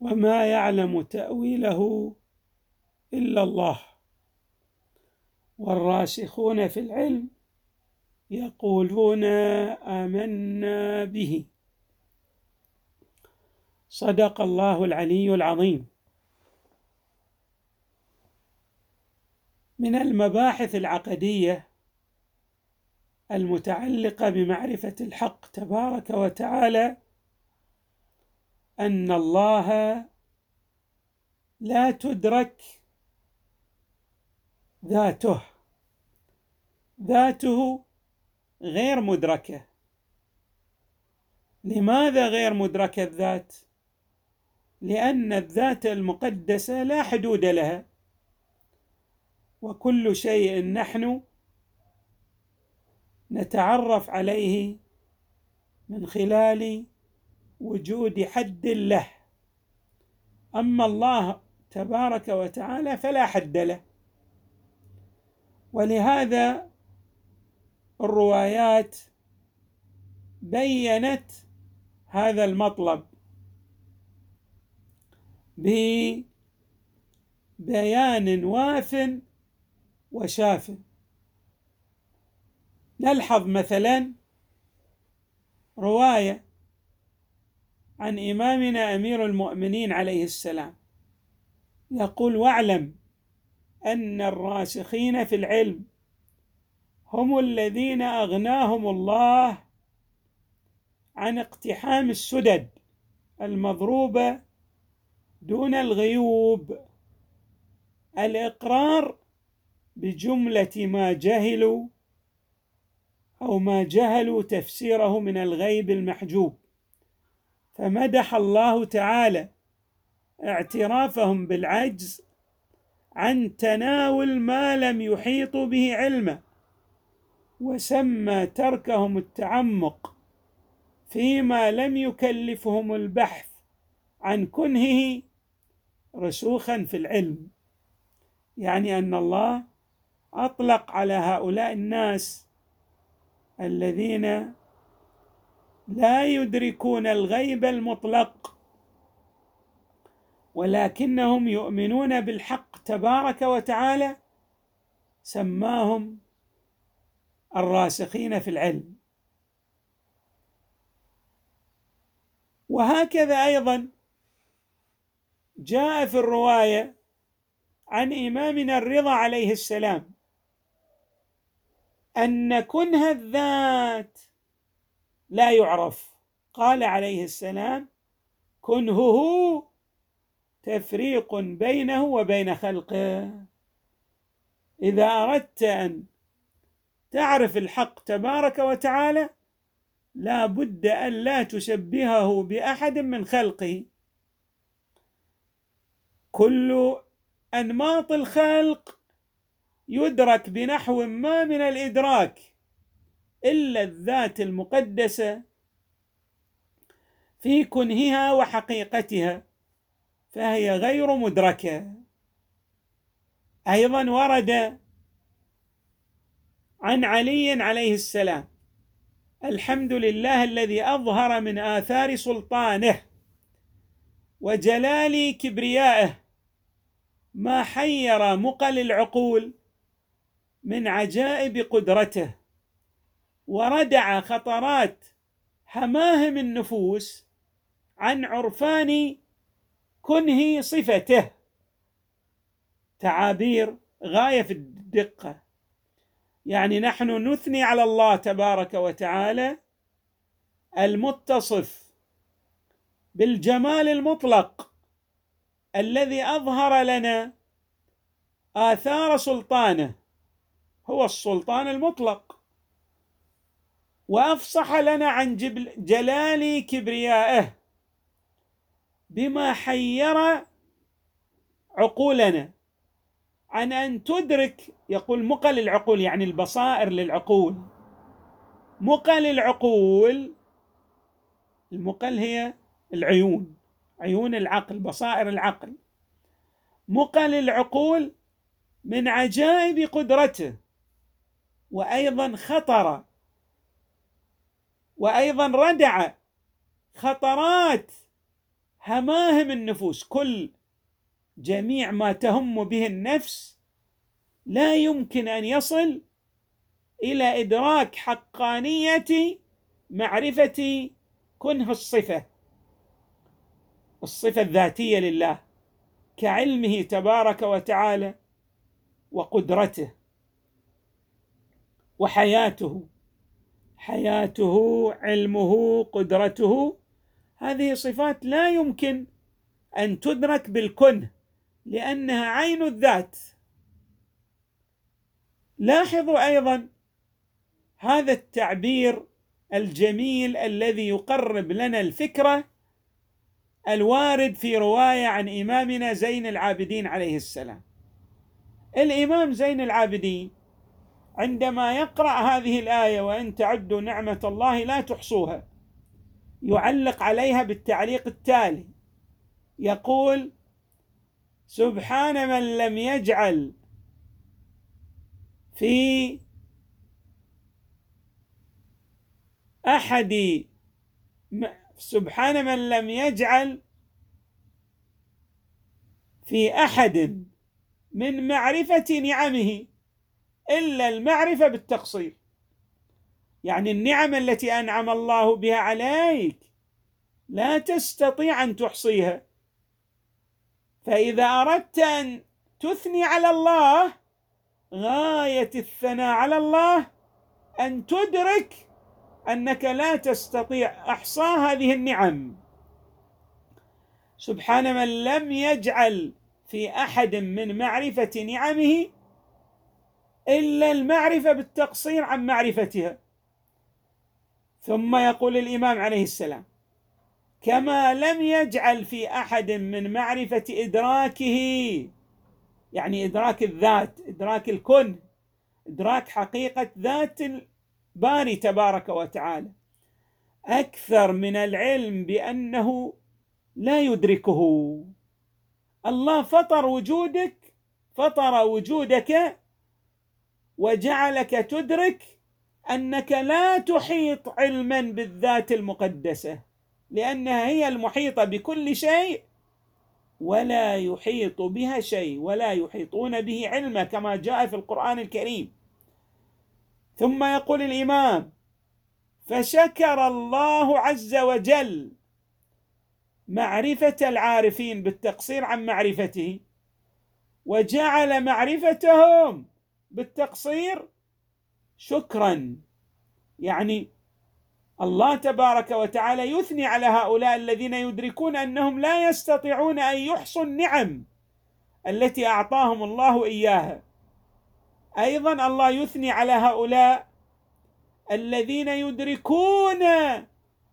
وما يعلم تأويله إلا الله. والراسخون في العلم يقولون آمنا به. صدق الله العلي العظيم. من المباحث العقدية المتعلقة بمعرفة الحق تبارك وتعالى أن الله لا تدرك ذاته. ذاته غير مدركة. لماذا غير مدركة الذات؟ لأن الذات المقدسة لا حدود لها. وكل شيء نحن نتعرف عليه من خلال وجود حد له. أما الله تبارك وتعالى فلا حد له. ولهذا الروايات بينت هذا المطلب ببيان واف وشاف. نلحظ مثلا رواية عن إمامنا أمير المؤمنين عليه السلام. يقول واعلم أن الراسخين في العلم هم الذين أغناهم الله عن اقتحام السدد المضروبة دون الغيوب. الإقرار بجملة ما جهلوا أو ما جهلوا تفسيره من الغيب المحجوب. فمدح الله تعالى اعترافهم بالعجز عن تناول ما لم يحيطوا به علما وسمى تركهم التعمق فيما لم يكلفهم البحث عن كنهه رسوخا في العلم. يعني أن الله أطلق على هؤلاء الناس الذين لا يدركون الغيب المطلق ولكنهم يؤمنون بالحق تبارك وتعالى سماهم الراسخين في العلم. وهكذا أيضا جاء في الرواية عن إمامنا الرضا عليه السلام أن كنه الذات لا يعرف. قال عليه السلام كنهه تفريق بينه وبين خلقه. إذا أردت أن تعرف الحق تبارك وتعالى لا بد أن لا تشبهه بأحد من خلقه. كل أنماط الخلق يدرك بنحو ما من الإدراك. إلا الذات المقدسة في كنهها وحقيقتها فهي غير مدركة. أيضا ورد عن علي عليه السلام الحمد لله الذي أظهر من آثار سلطانه وجلال كبريائه ما حير مقل العقول من عجائب قدرته. وردع خطرات حماهم النفوس عن عرفان كنه صفته. تعابير غاية في الدقة. يعني نحن نثني على الله تبارك وتعالى المتصف بالجمال المطلق الذي أظهر لنا آثار سلطانه. هو السلطان المطلق. وأفصح لنا عن جلال كبريائه بما حير عقولنا. عن أن تدرك يقول مقل العقول يعني البصائر للعقول. مقل العقول المقل هي العيون عيون العقل بصائر العقل. مقل العقول من عجائب قدرته وأيضا خطر وأيضا ردع خطرات هماهم النفوس. كل جميع ما تهم به النفس لا يمكن أن يصل إلى إدراك حقانية معرفة كنه الصفة الصفة الذاتية لله كعلمه تبارك وتعالى وقدرته وحياته. حياته علمه قدرته هذه صفات لا يمكن أن تدرك بالكنه لأنها عين الذات. لاحظوا أيضا هذا التعبير الجميل الذي يقرب لنا الفكرة الوارد في رواية عن إمامنا زين العابدين عليه السلام. الإمام زين العابدين عندما يقرأ هذه الآية وإن تعدوا نعمة الله لا تحصوها يعلق عليها بالتعليق التالي. يقول سبحان من لم يجعل في أحد سبحان من لم يجعل في أحد من معرفة نعمه. إلا المعرفة بالتقصير. يعني النعم التي أنعم الله بها عليك لا تستطيع أن تحصيها. فإذا أردت أن تثني على الله غاية الثناء على الله أن تدرك أنك لا تستطيع إحصاء هذه النعم. سبحان من لم يجعل في أحد من معرفة نعمه إلا المعرفة بالتقصير عن معرفتها. ثم يقول الإمام عليه السلام كما لم يجعل في أحد من معرفة إدراكه يعني إدراك الذات إدراك الكن إدراك حقيقة ذات الباري تبارك وتعالى. أكثر من العلم بأنه لا يدركه. الله فطر وجودك فطر وجودك وجعلك تدرك أنك لا تحيط علما بالذات المقدسة لأنها هي المحيطة بكل شيء ولا يحيط بها شيء ولا يحيطون به علما كما جاء في القرآن الكريم. ثم يقول الإمام فشكر الله عز وجل معرفة العارفين بالتقصير عن معرفته وجعل معرفتهم بالتقصير شكرا. يعني الله تبارك وتعالى يثني على هؤلاء الذين يدركون أنهم لا يستطيعون أن يحصوا النعم التي أعطاهم الله إياها. أيضا الله يثني على هؤلاء الذين يدركون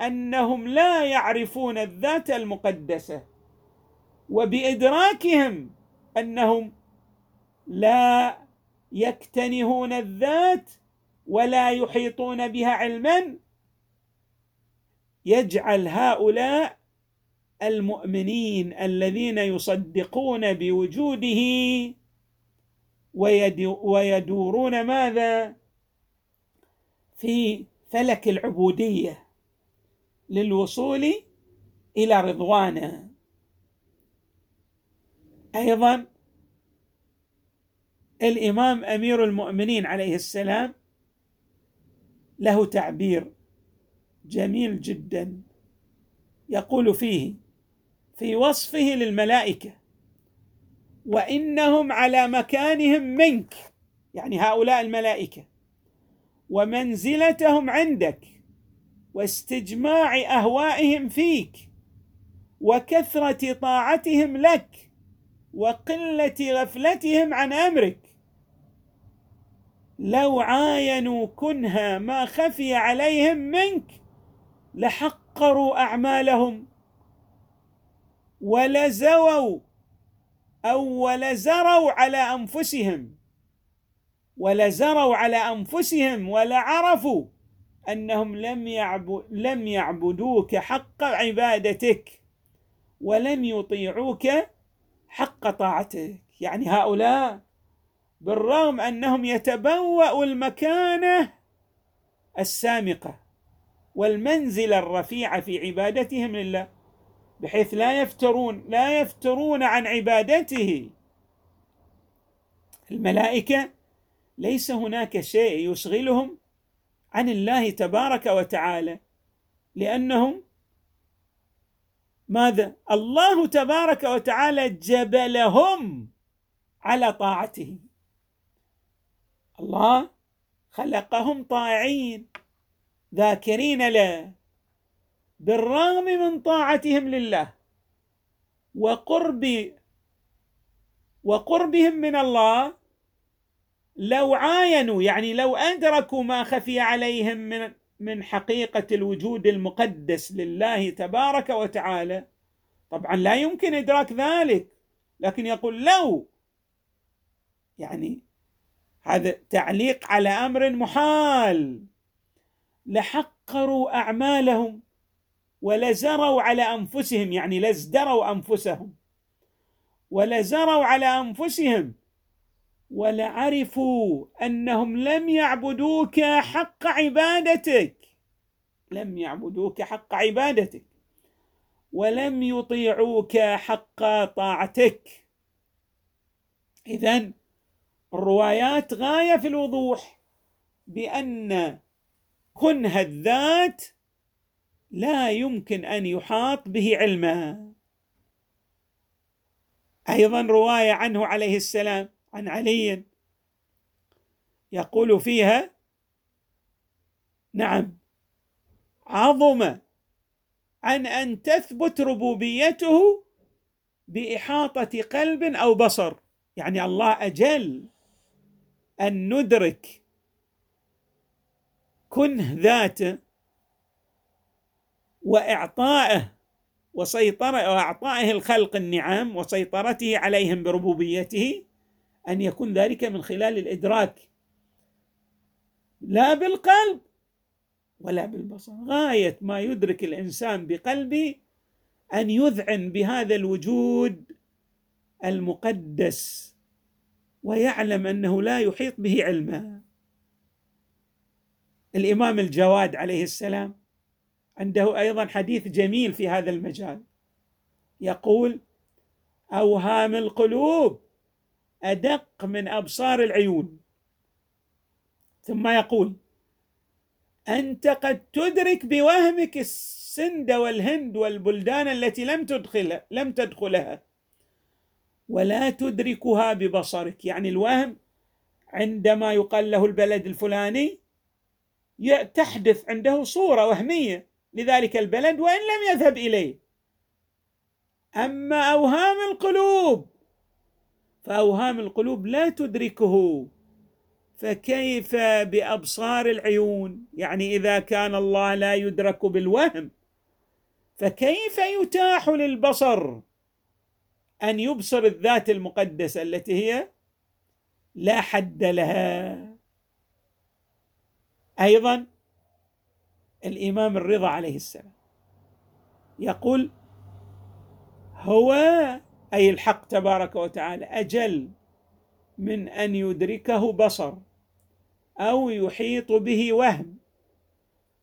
أنهم لا يعرفون الذات المقدسة وبإدراكهم أنهم لا يكتنهون الذات ولا يحيطون بها علما. يجعل هؤلاء المؤمنين الذين يصدقون بوجوده ويدورون ماذا؟ في فلك العبودية للوصول إلى رضوانه. أيضا الإمام أمير المؤمنين عليه السلام له تعبير جميل جدا. يقول فيه في وصفه للملائكة وإنهم على مكانهم منك يعني هؤلاء الملائكة ومنزلتهم عندك واستجماع أهوائهم فيك وكثرة طاعتهم لك وقلة غفلتهم عن أمرك. لو عاينوا كنها ما خفي عليهم منك لحقروا أعمالهم. ولزووا أو ولزروا على أنفسهم. ولزروا على أنفسهم ولعرفوا أنهم لم يعبد لم يعبدوك حق عبادتك ولم يطيعوك حق طاعتك. يعني هؤلاء بالرغم أنهم يتبوأوا المكانة السامقة والمنزله الرفيعه في عبادتهم لله بحيث لا يفترون لا يفترون عن عبادته. الملائكة ليس هناك شيء يشغلهم عن الله تبارك وتعالى لأنهم ماذا؟ الله تبارك وتعالى جبلهم على طاعته. الله خلقهم طائعين ذاكرين له بالرغم من طاعتهم لله وقرب وقربهم من الله لو عاينوا يعني لو أدركوا ما خفي عليهم من من حقيقة الوجود المقدس لله تبارك وتعالى طبعا لا يمكن إدراك ذلك لكن يقول لو يعني هذا تعليق على أمر محال. لحقروا أعمالهم ولزروا على أنفسهم يعني لازدروا أنفسهم. ولزروا على أنفسهم ولعرفوا أنهم لم يعبدوك حق عبادتك. لم يعبدوك حق عبادتك. ولم يطيعوك حق طاعتك. اذا الروايات غاية في الوضوح بأن كنه الذات لا يمكن أن يحاط به علما أيضا رواية عنه عليه السلام عن علي يقول فيها نعم عظم عن أن تثبت ربوبيته بإحاطة قلب أو بصر. يعني الله أجل. أن ندرك كنه ذاته وإعطائه وسيطره وإعطائه الخلق النعم وسيطرته عليهم بربوبيته أن يكون ذلك من خلال الإدراك. لا بالقلب ولا بالبصر. غاية ما يدرك الإنسان بقلبه أن يذعن بهذا الوجود المقدس. ويعلم أنه لا يحيط به علما الإمام الجواد عليه السلام عنده أيضا حديث جميل في هذا المجال. يقول أوهام القلوب أدق من أبصار العيون. ثم يقول أنت قد تدرك بوهمك السند والهند والبلدان التي لم تدخلها لم تدخلها. ولا تدركها ببصرك. يعني الوهم عندما يقال له البلد الفلاني تحدث عنده صورة وهمية لذلك البلد وإن لم يذهب إليه. أما أوهام القلوب فأوهام القلوب لا تدركه. فكيف بأبصار العيون؟ يعني إذا كان الله لا يدرك بالوهم فكيف يتاح للبصر؟ أن يبصر الذات المقدسه التي هي لا حد لها. أيضا الإمام الرضا عليه السلام يقول هو أي الحق تبارك وتعالى أجل من أن يدركه بصر أو يحيط به وهم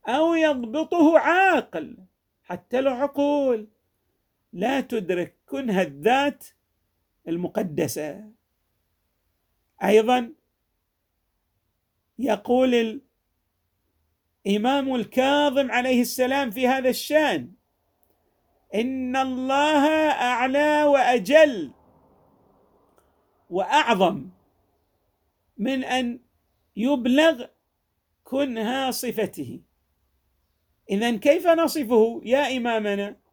أو يضبطه عاقل حتى العقول. لا تدرك كنه الذات المقدسة. أيضا يقول الإمام الكاظم عليه السلام في هذا الشأن إن الله أعلى وأجل وأعظم من أن يبلغ كنها صفته. اذا كيف نصفه يا إمامنا؟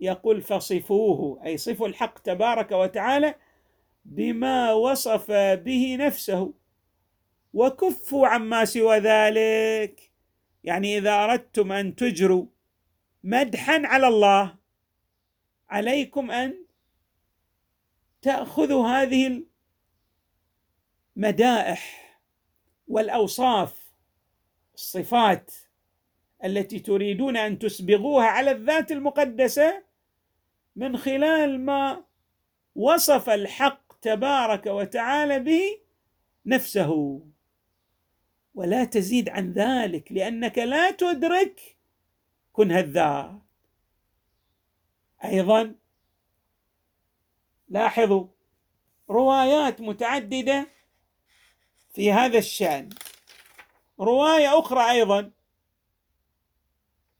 يقول فصفوه أي صفوا الحق تبارك وتعالى بما وصف به نفسه وكفوا عما سوى ذلك. يعني إذا أردتم أن تجروا مدحا على الله عليكم أن تأخذوا هذه المدائح والأوصاف الصفات التي تريدون أن تسبغوها على الذات المقدسة من خلال ما وصف الحق تبارك وتعالى به نفسه. ولا تزيد عن ذلك لأنك لا تدرك كنه الذات. أيضا لاحظوا روايات متعددة في هذا الشأن. رواية أخرى أيضا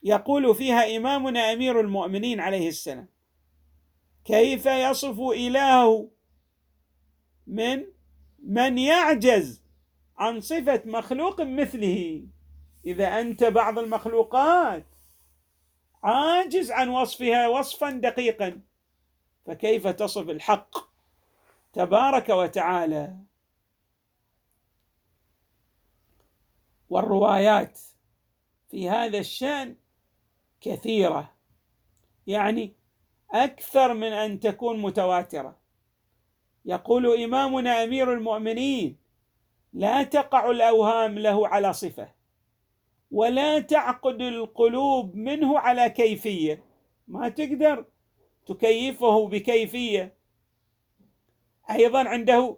يقول فيها إمامنا أمير المؤمنين عليه السلام كيف يصف إلهه؟ من من يعجز عن صفة مخلوق مثله. إذا أنت بعض المخلوقات عاجز عن وصفها وصفا دقيقا فكيف تصف الحق؟ تبارك وتعالى. والروايات في هذا الشأن كثيرة. يعني أكثر من أن تكون متواترة. يقول إمامنا أمير المؤمنين لا تقع الأوهام له على صفة ولا تعقد القلوب منه على كيفية. ما تقدر تكيفه بكيفية. أيضا عنده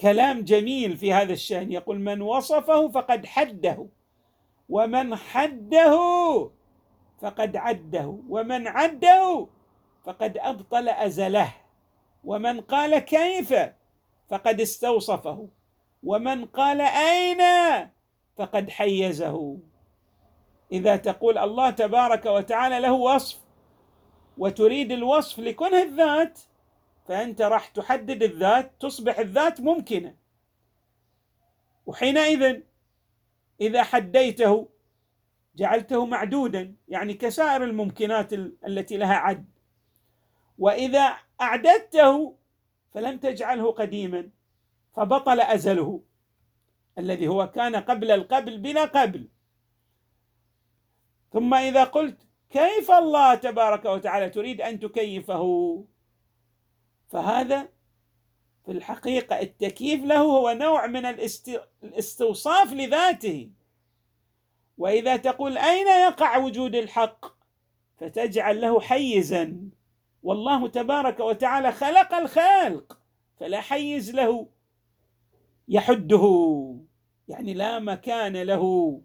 كلام جميل في هذا الشأن. يقول من وصفه فقد حده ومن حده فقد عده ومن عده فقد أبطل أزله ومن قال كيف فقد استوصفه ومن قال أين فقد حيزه. إذا تقول الله تبارك وتعالى له وصف وتريد الوصف لكونه الذات فأنت راح تحدد الذات تصبح الذات ممكنة. وحينئذ إذا حديته جعلته معدودا يعني كسائر الممكنات التي لها عد. وإذا أعددته فلم تجعله قديما فبطل أزله الذي هو كان قبل القبل بلا قبل. ثم إذا قلت كيف الله تبارك وتعالى تريد أن تكيفه؟ فهذا في الحقيقة التكييف له هو نوع من الاستوصاف لذاته. وإذا تقول أين يقع وجود الحق؟ فتجعل له حيزا. والله تبارك وتعالى خلق الخلق فلا حيز له يحده. يعني لا مكان له.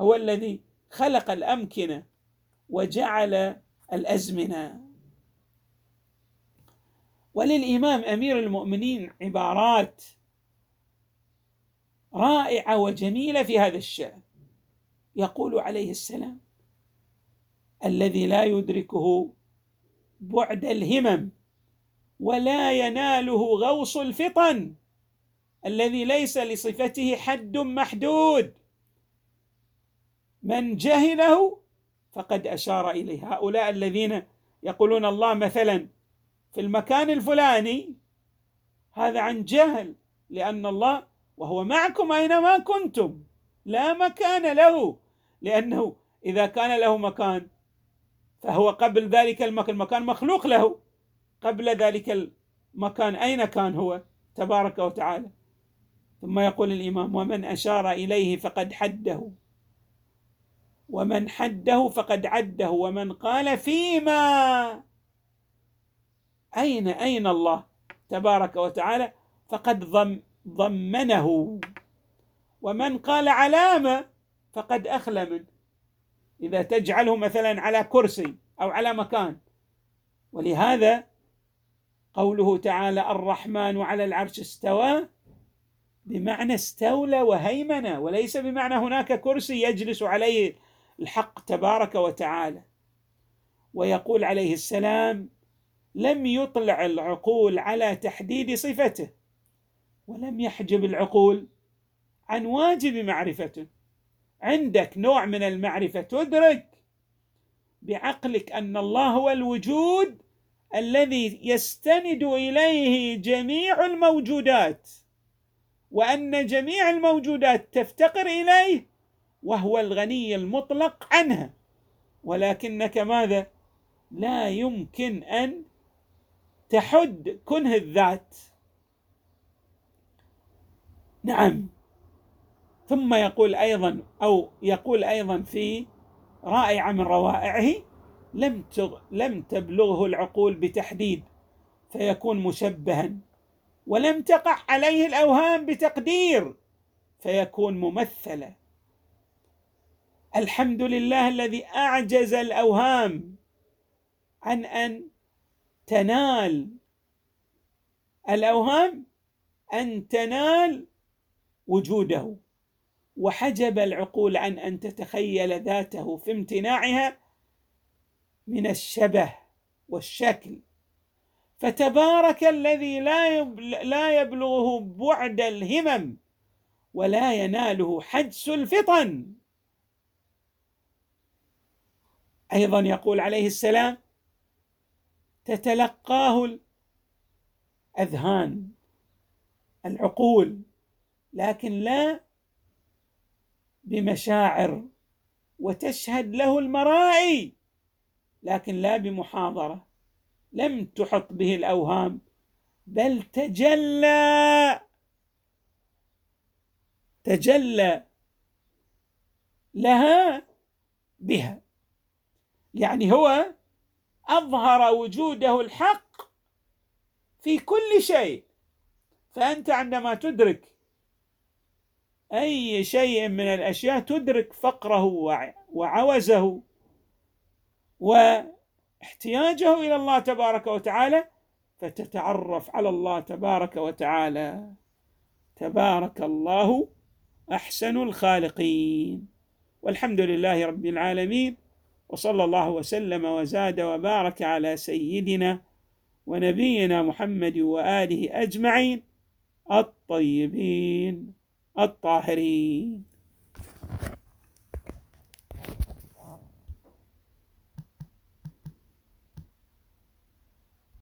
هو الذي خلق الأمكنة وجعل الأزمنة. وللإمام أمير المؤمنين عبارات رائعة وجميلة في هذا الشأن. يقول عليه السلام الذي لا يدركه بعد الهمم ولا يناله غوص الفطن الذي ليس لصفته حد محدود. من جهله فقد أشار إليه. هؤلاء الذين يقولون الله مثلا في المكان الفلاني هذا عن جهل لأن الله وهو معكم أينما كنتم لا مكان له. لأنه إذا كان له مكان فهو قبل ذلك المكان مخلوق له. قبل ذلك المكان أين كان هو؟ تبارك وتعالى. ثم يقول الإمام ومن أشار إليه فقد حده. ومن حده فقد عده. ومن قال فيما؟ أين أين الله؟ تبارك وتعالى فقد ضم ضمنه. ومن قال علامة؟ فقد اخلى منه إذا تجعله مثلا على كرسي أو على مكان. ولهذا قوله تعالى الرحمن على العرش استوى بمعنى استولى وهيمن وليس بمعنى هناك كرسي يجلس عليه الحق تبارك وتعالى. ويقول عليه السلام لم يطلع العقول على تحديد صفته ولم يحجب العقول عن واجب معرفته. عندك نوع من المعرفة. تدرك بعقلك أن الله هو الوجود الذي يستند إليه جميع الموجودات وأن جميع الموجودات تفتقر إليه وهو الغني المطلق عنها. ولكنك ماذا؟ لا يمكن أن تحد كنه الذات. نعم. ثم يقول أيضا أو يقول أيضا في رائعه من روائعه لم لم تبلغه العقول بتحديد فيكون مشبها ولم تقع عليه الأوهام بتقدير فيكون ممثلا. الحمد لله الذي أعجز الأوهام عن أن تنال الأوهام أن تنال وجوده. وحجب العقول عن أن تتخيل ذاته في امتناعها من الشبه والشكل. فتبارك الذي لا لا يبلغه بعد الهمم ولا يناله حدس الفطن. أيضا يقول عليه السلام تتلقاه الأذهان العقول لكن لا بمشاعر وتشهد له المرائي لكن لا بمحاضرة لم تحط به الأوهام بل تجلى. تجلى لها بها. يعني هو أظهر وجوده الحق في كل شيء. فأنت عندما تدرك أي شيء من الأشياء تدرك فقره وعوزه واحتياجه إلى الله تبارك وتعالى فتتعرف على الله تبارك وتعالى. تبارك الله أحسن الخالقين. والحمد لله رب العالمين وصلى الله وسلم وزاد وبارك على سيدنا ونبينا محمد وآله أجمعين الطيبين. الطاهرين.